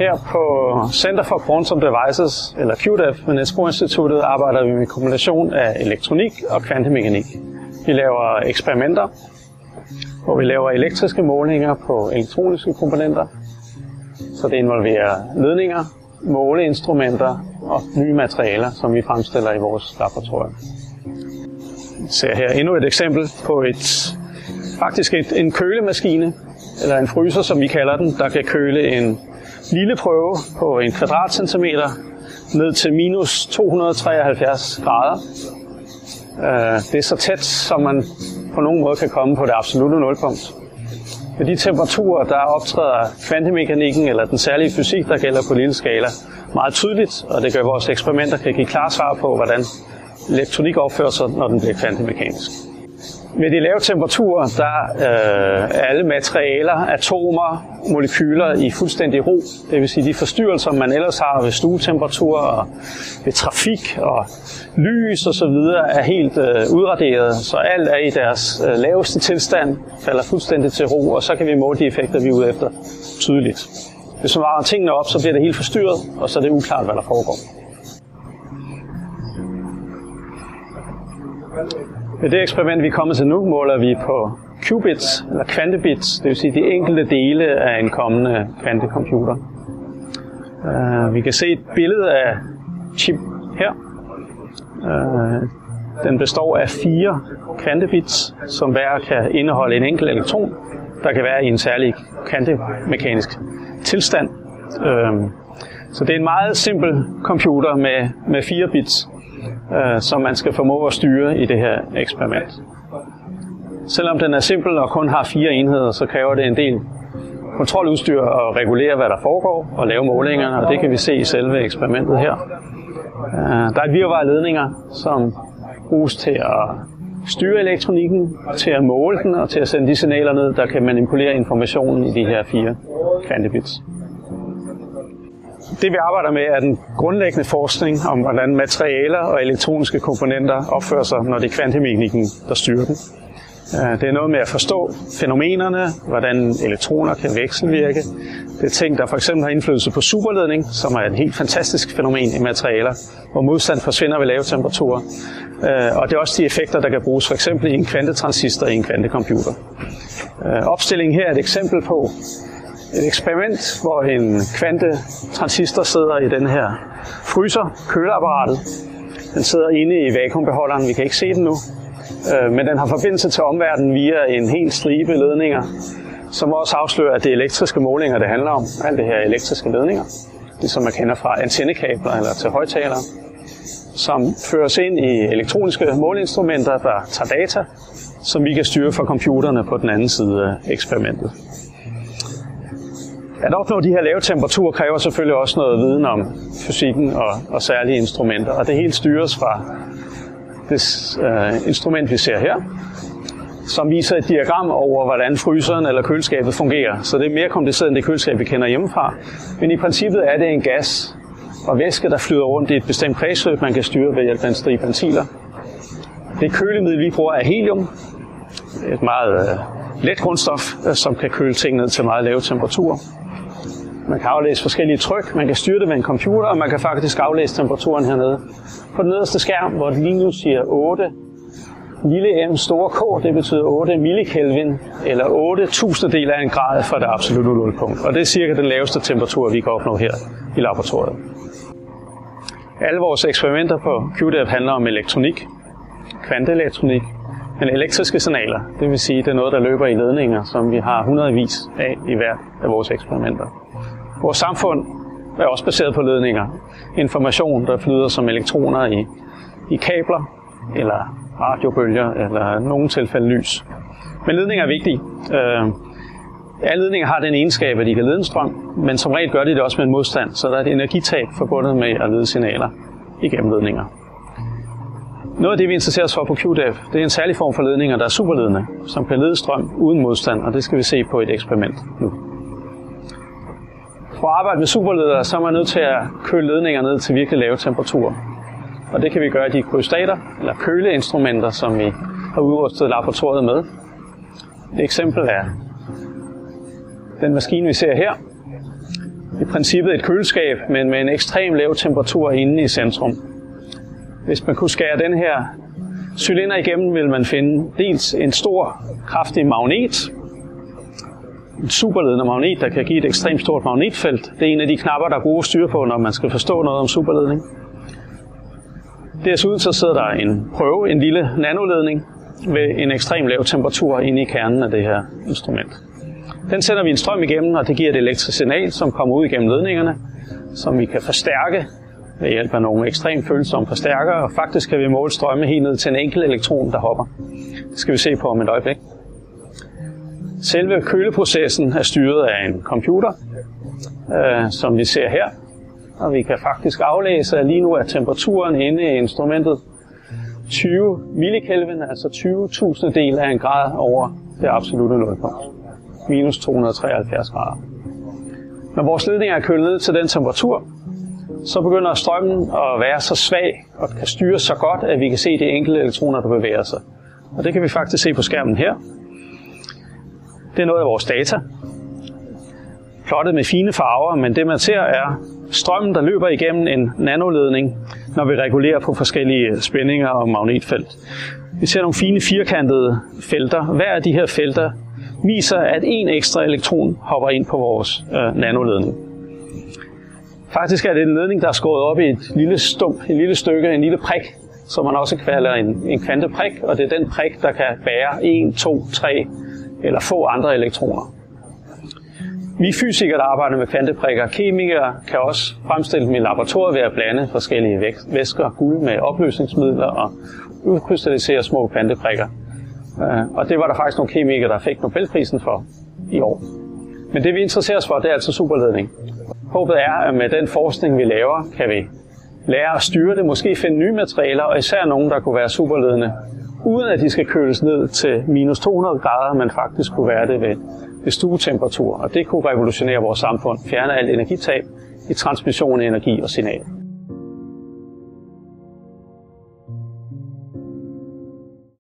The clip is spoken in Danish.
Her på Center for Quantum Devices, eller QDEV, ved Niels Instituttet, arbejder vi med kombination af elektronik og kvantemekanik. Vi laver eksperimenter, hvor vi laver elektriske målinger på elektroniske komponenter. Så det involverer ledninger, måleinstrumenter og nye materialer, som vi fremstiller i vores laboratorium. Vi ser her endnu et eksempel på et faktisk et, en kølemaskine, eller en fryser, som vi kalder den, der kan køle en lille prøve på en kvadratcentimeter ned til minus 273 grader. Øh, det er så tæt, som man på nogen måde kan komme på det absolute nulpunkt. Ved de temperaturer, der optræder kvantemekanikken eller den særlige fysik, der gælder på lille skala, meget tydeligt, og det gør, at vores eksperimenter kan give klar svar på, hvordan elektronik opfører sig, når den bliver kvantemekanisk. Ved de lave temperaturer, der øh, er alle materialer, atomer, molekyler i fuldstændig ro. Det vil sige, de forstyrrelser, man ellers har ved stuetemperatur og ved trafik og lys og så videre, er helt øh, udraderet. Så alt er i deres øh, laveste tilstand, falder fuldstændig til ro, og så kan vi måle de effekter, vi er ude efter tydeligt. Hvis man varer tingene op, så bliver det helt forstyrret, og så er det uklart, hvad der foregår. Ved det eksperiment, vi er kommet til nu, måler vi på qubits, eller kvantebits, det vil sige de enkelte dele af en kommende kvantecomputer. Uh, vi kan se et billede af chip her. Uh, den består af fire kvantebits, som hver kan indeholde en enkelt elektron, der kan være i en særlig kvantemekanisk tilstand. Uh, så det er en meget simpel computer med, med fire bits øh, som man skal formå at styre i det her eksperiment. Selvom den er simpel og kun har fire enheder, så kræver det en del kontroludstyr og regulere, hvad der foregår og lave målingerne, og det kan vi se i selve eksperimentet her. Øh, der er et virvar ledninger, som bruges til at styre elektronikken, til at måle den og til at sende de signaler ned, der kan manipulere informationen i de her fire kvantebits det vi arbejder med er den grundlæggende forskning om, hvordan materialer og elektroniske komponenter opfører sig, når det er kvantemekanikken, der styrer dem. Øh, det er noget med at forstå fænomenerne, hvordan elektroner kan vekselvirke. Det er ting, der for eksempel har indflydelse på superledning, som er et helt fantastisk fænomen i materialer, hvor modstand forsvinder ved lave temperaturer. Øh, og det er også de effekter, der kan bruges for eksempel i en kvantetransistor i en kvantecomputer. Øh, Opstillingen her er et eksempel på, et eksperiment, hvor en kvantetransistor sidder i den her fryser, køleapparatet. Den sidder inde i vakuumbeholderen, vi kan ikke se den nu. Øh, men den har forbindelse til omverdenen via en hel stribe ledninger, som også afslører, at det er elektriske målinger, det handler om. Alt det her elektriske ledninger, det som man kender fra antennekabler eller til højtalere, som føres ind i elektroniske måleinstrumenter, der tager data, som vi kan styre fra computerne på den anden side af eksperimentet. At opnå de her lave temperaturer kræver selvfølgelig også noget viden om fysikken og, og særlige instrumenter, og det hele styres fra det øh, instrument, vi ser her, som viser et diagram over, hvordan fryseren eller køleskabet fungerer. Så det er mere kompliceret end det køleskab, vi kender hjemmefra. Men i princippet er det en gas og væske, der flyder rundt i et bestemt kredsløb, man kan styre ved hjælp af en stribe ventiler. Det kølemiddel, vi bruger, er helium. Et meget øh, let grundstof, øh, som kan køle ting ned til meget lave temperaturer. Man kan aflæse forskellige tryk, man kan styre det med en computer, og man kan faktisk aflæse temperaturen hernede. På den nederste skærm, hvor det lige nu siger 8, lille m store k, det betyder 8 millikelvin, eller 8 tusindedel af en grad fra det absolutte nulpunkt. Og det er cirka den laveste temperatur, vi kan opnå her i laboratoriet. Alle vores eksperimenter på QDF handler om elektronik, kvanteelektronik, men elektriske signaler, det vil sige, det er noget, der løber i ledninger, som vi har hundredvis af i hvert af vores eksperimenter. Vores samfund er også baseret på ledninger. Information, der flyder som elektroner i, i kabler, eller radiobølger, eller i nogle tilfælde lys. Men ledninger er vigtige. Øh, alle ledninger har den egenskab, at de kan lede en strøm, men som regel gør de det også med en modstand, så der er et energitab forbundet med at lede signaler igennem ledninger. Noget af det, vi interesserer os for på QDF, det er en særlig form for ledninger, der er superledende, som kan lede strøm uden modstand, og det skal vi se på et eksperiment nu. For arbejde med superledere, så er man nødt til at køle ledninger ned til virkelig lave temperaturer. Og det kan vi gøre i de krystater, eller køleinstrumenter, som vi har udrustet laboratoriet med. Et eksempel er den maskine, vi ser her. i princippet et køleskab, men med en ekstrem lav temperatur inde i centrum. Hvis man kunne skære den her cylinder igennem, vil man finde dels en stor, kraftig magnet, en superledende magnet, der kan give et ekstremt stort magnetfelt. Det er en af de knapper, der er gode styre på, når man skal forstå noget om superledning. Desuden så sidder der en prøve, en lille nanoledning, ved en ekstrem lav temperatur inde i kernen af det her instrument. Den sender vi en strøm igennem, og det giver et elektrisk signal, som kommer ud igennem ledningerne, som vi kan forstærke ved hjælp af nogle ekstremt følsomme forstærkere, og faktisk kan vi måle strømme helt ned til en enkelt elektron, der hopper. Det skal vi se på om et øjeblik. Selve køleprocessen er styret af en computer, øh, som vi ser her. Og vi kan faktisk aflæse, at lige nu er temperaturen inde i instrumentet 20 millikelvin, altså 20.000 del af en grad over det absolute nulpunkt. Minus 273 grader. Når vores ledninger er kølet ned til den temperatur, så begynder strømmen at være så svag og kan styres så godt, at vi kan se de enkelte elektroner, der bevæger sig. Og det kan vi faktisk se på skærmen her. Det er noget af vores data. Plottet med fine farver, men det man ser er strømmen, der løber igennem en nanoledning, når vi regulerer på forskellige spændinger og magnetfelt. Vi ser nogle fine firkantede felter. Hver af de her felter viser, at en ekstra elektron hopper ind på vores øh, nanoledning. Faktisk er det en ledning, der er skåret op i et lille stump, en lille stykke, en lille prik, som man også kalder en, en kvanteprik, og det er den prik, der kan bære 1, 2, 3 eller få andre elektroner. Vi fysikere, der arbejder med kvanteprikker, kemikere kan også fremstille dem i laboratoriet ved at blande forskellige væsker, guld med opløsningsmidler og udkrystallisere små kvanteprikker. Øh, og det var der faktisk nogle kemikere, der fik Nobelprisen for i år. Men det vi interesserer os for, det er altså superledning. Håbet er, at med den forskning, vi laver, kan vi lære at styre det, måske finde nye materialer, og især nogle, der kunne være superledende, uden at de skal køles ned til minus 200 grader, men faktisk kunne være det ved, ved stuetemperatur. Og det kunne revolutionere vores samfund, fjerne alt energitab i transmission af energi og signal.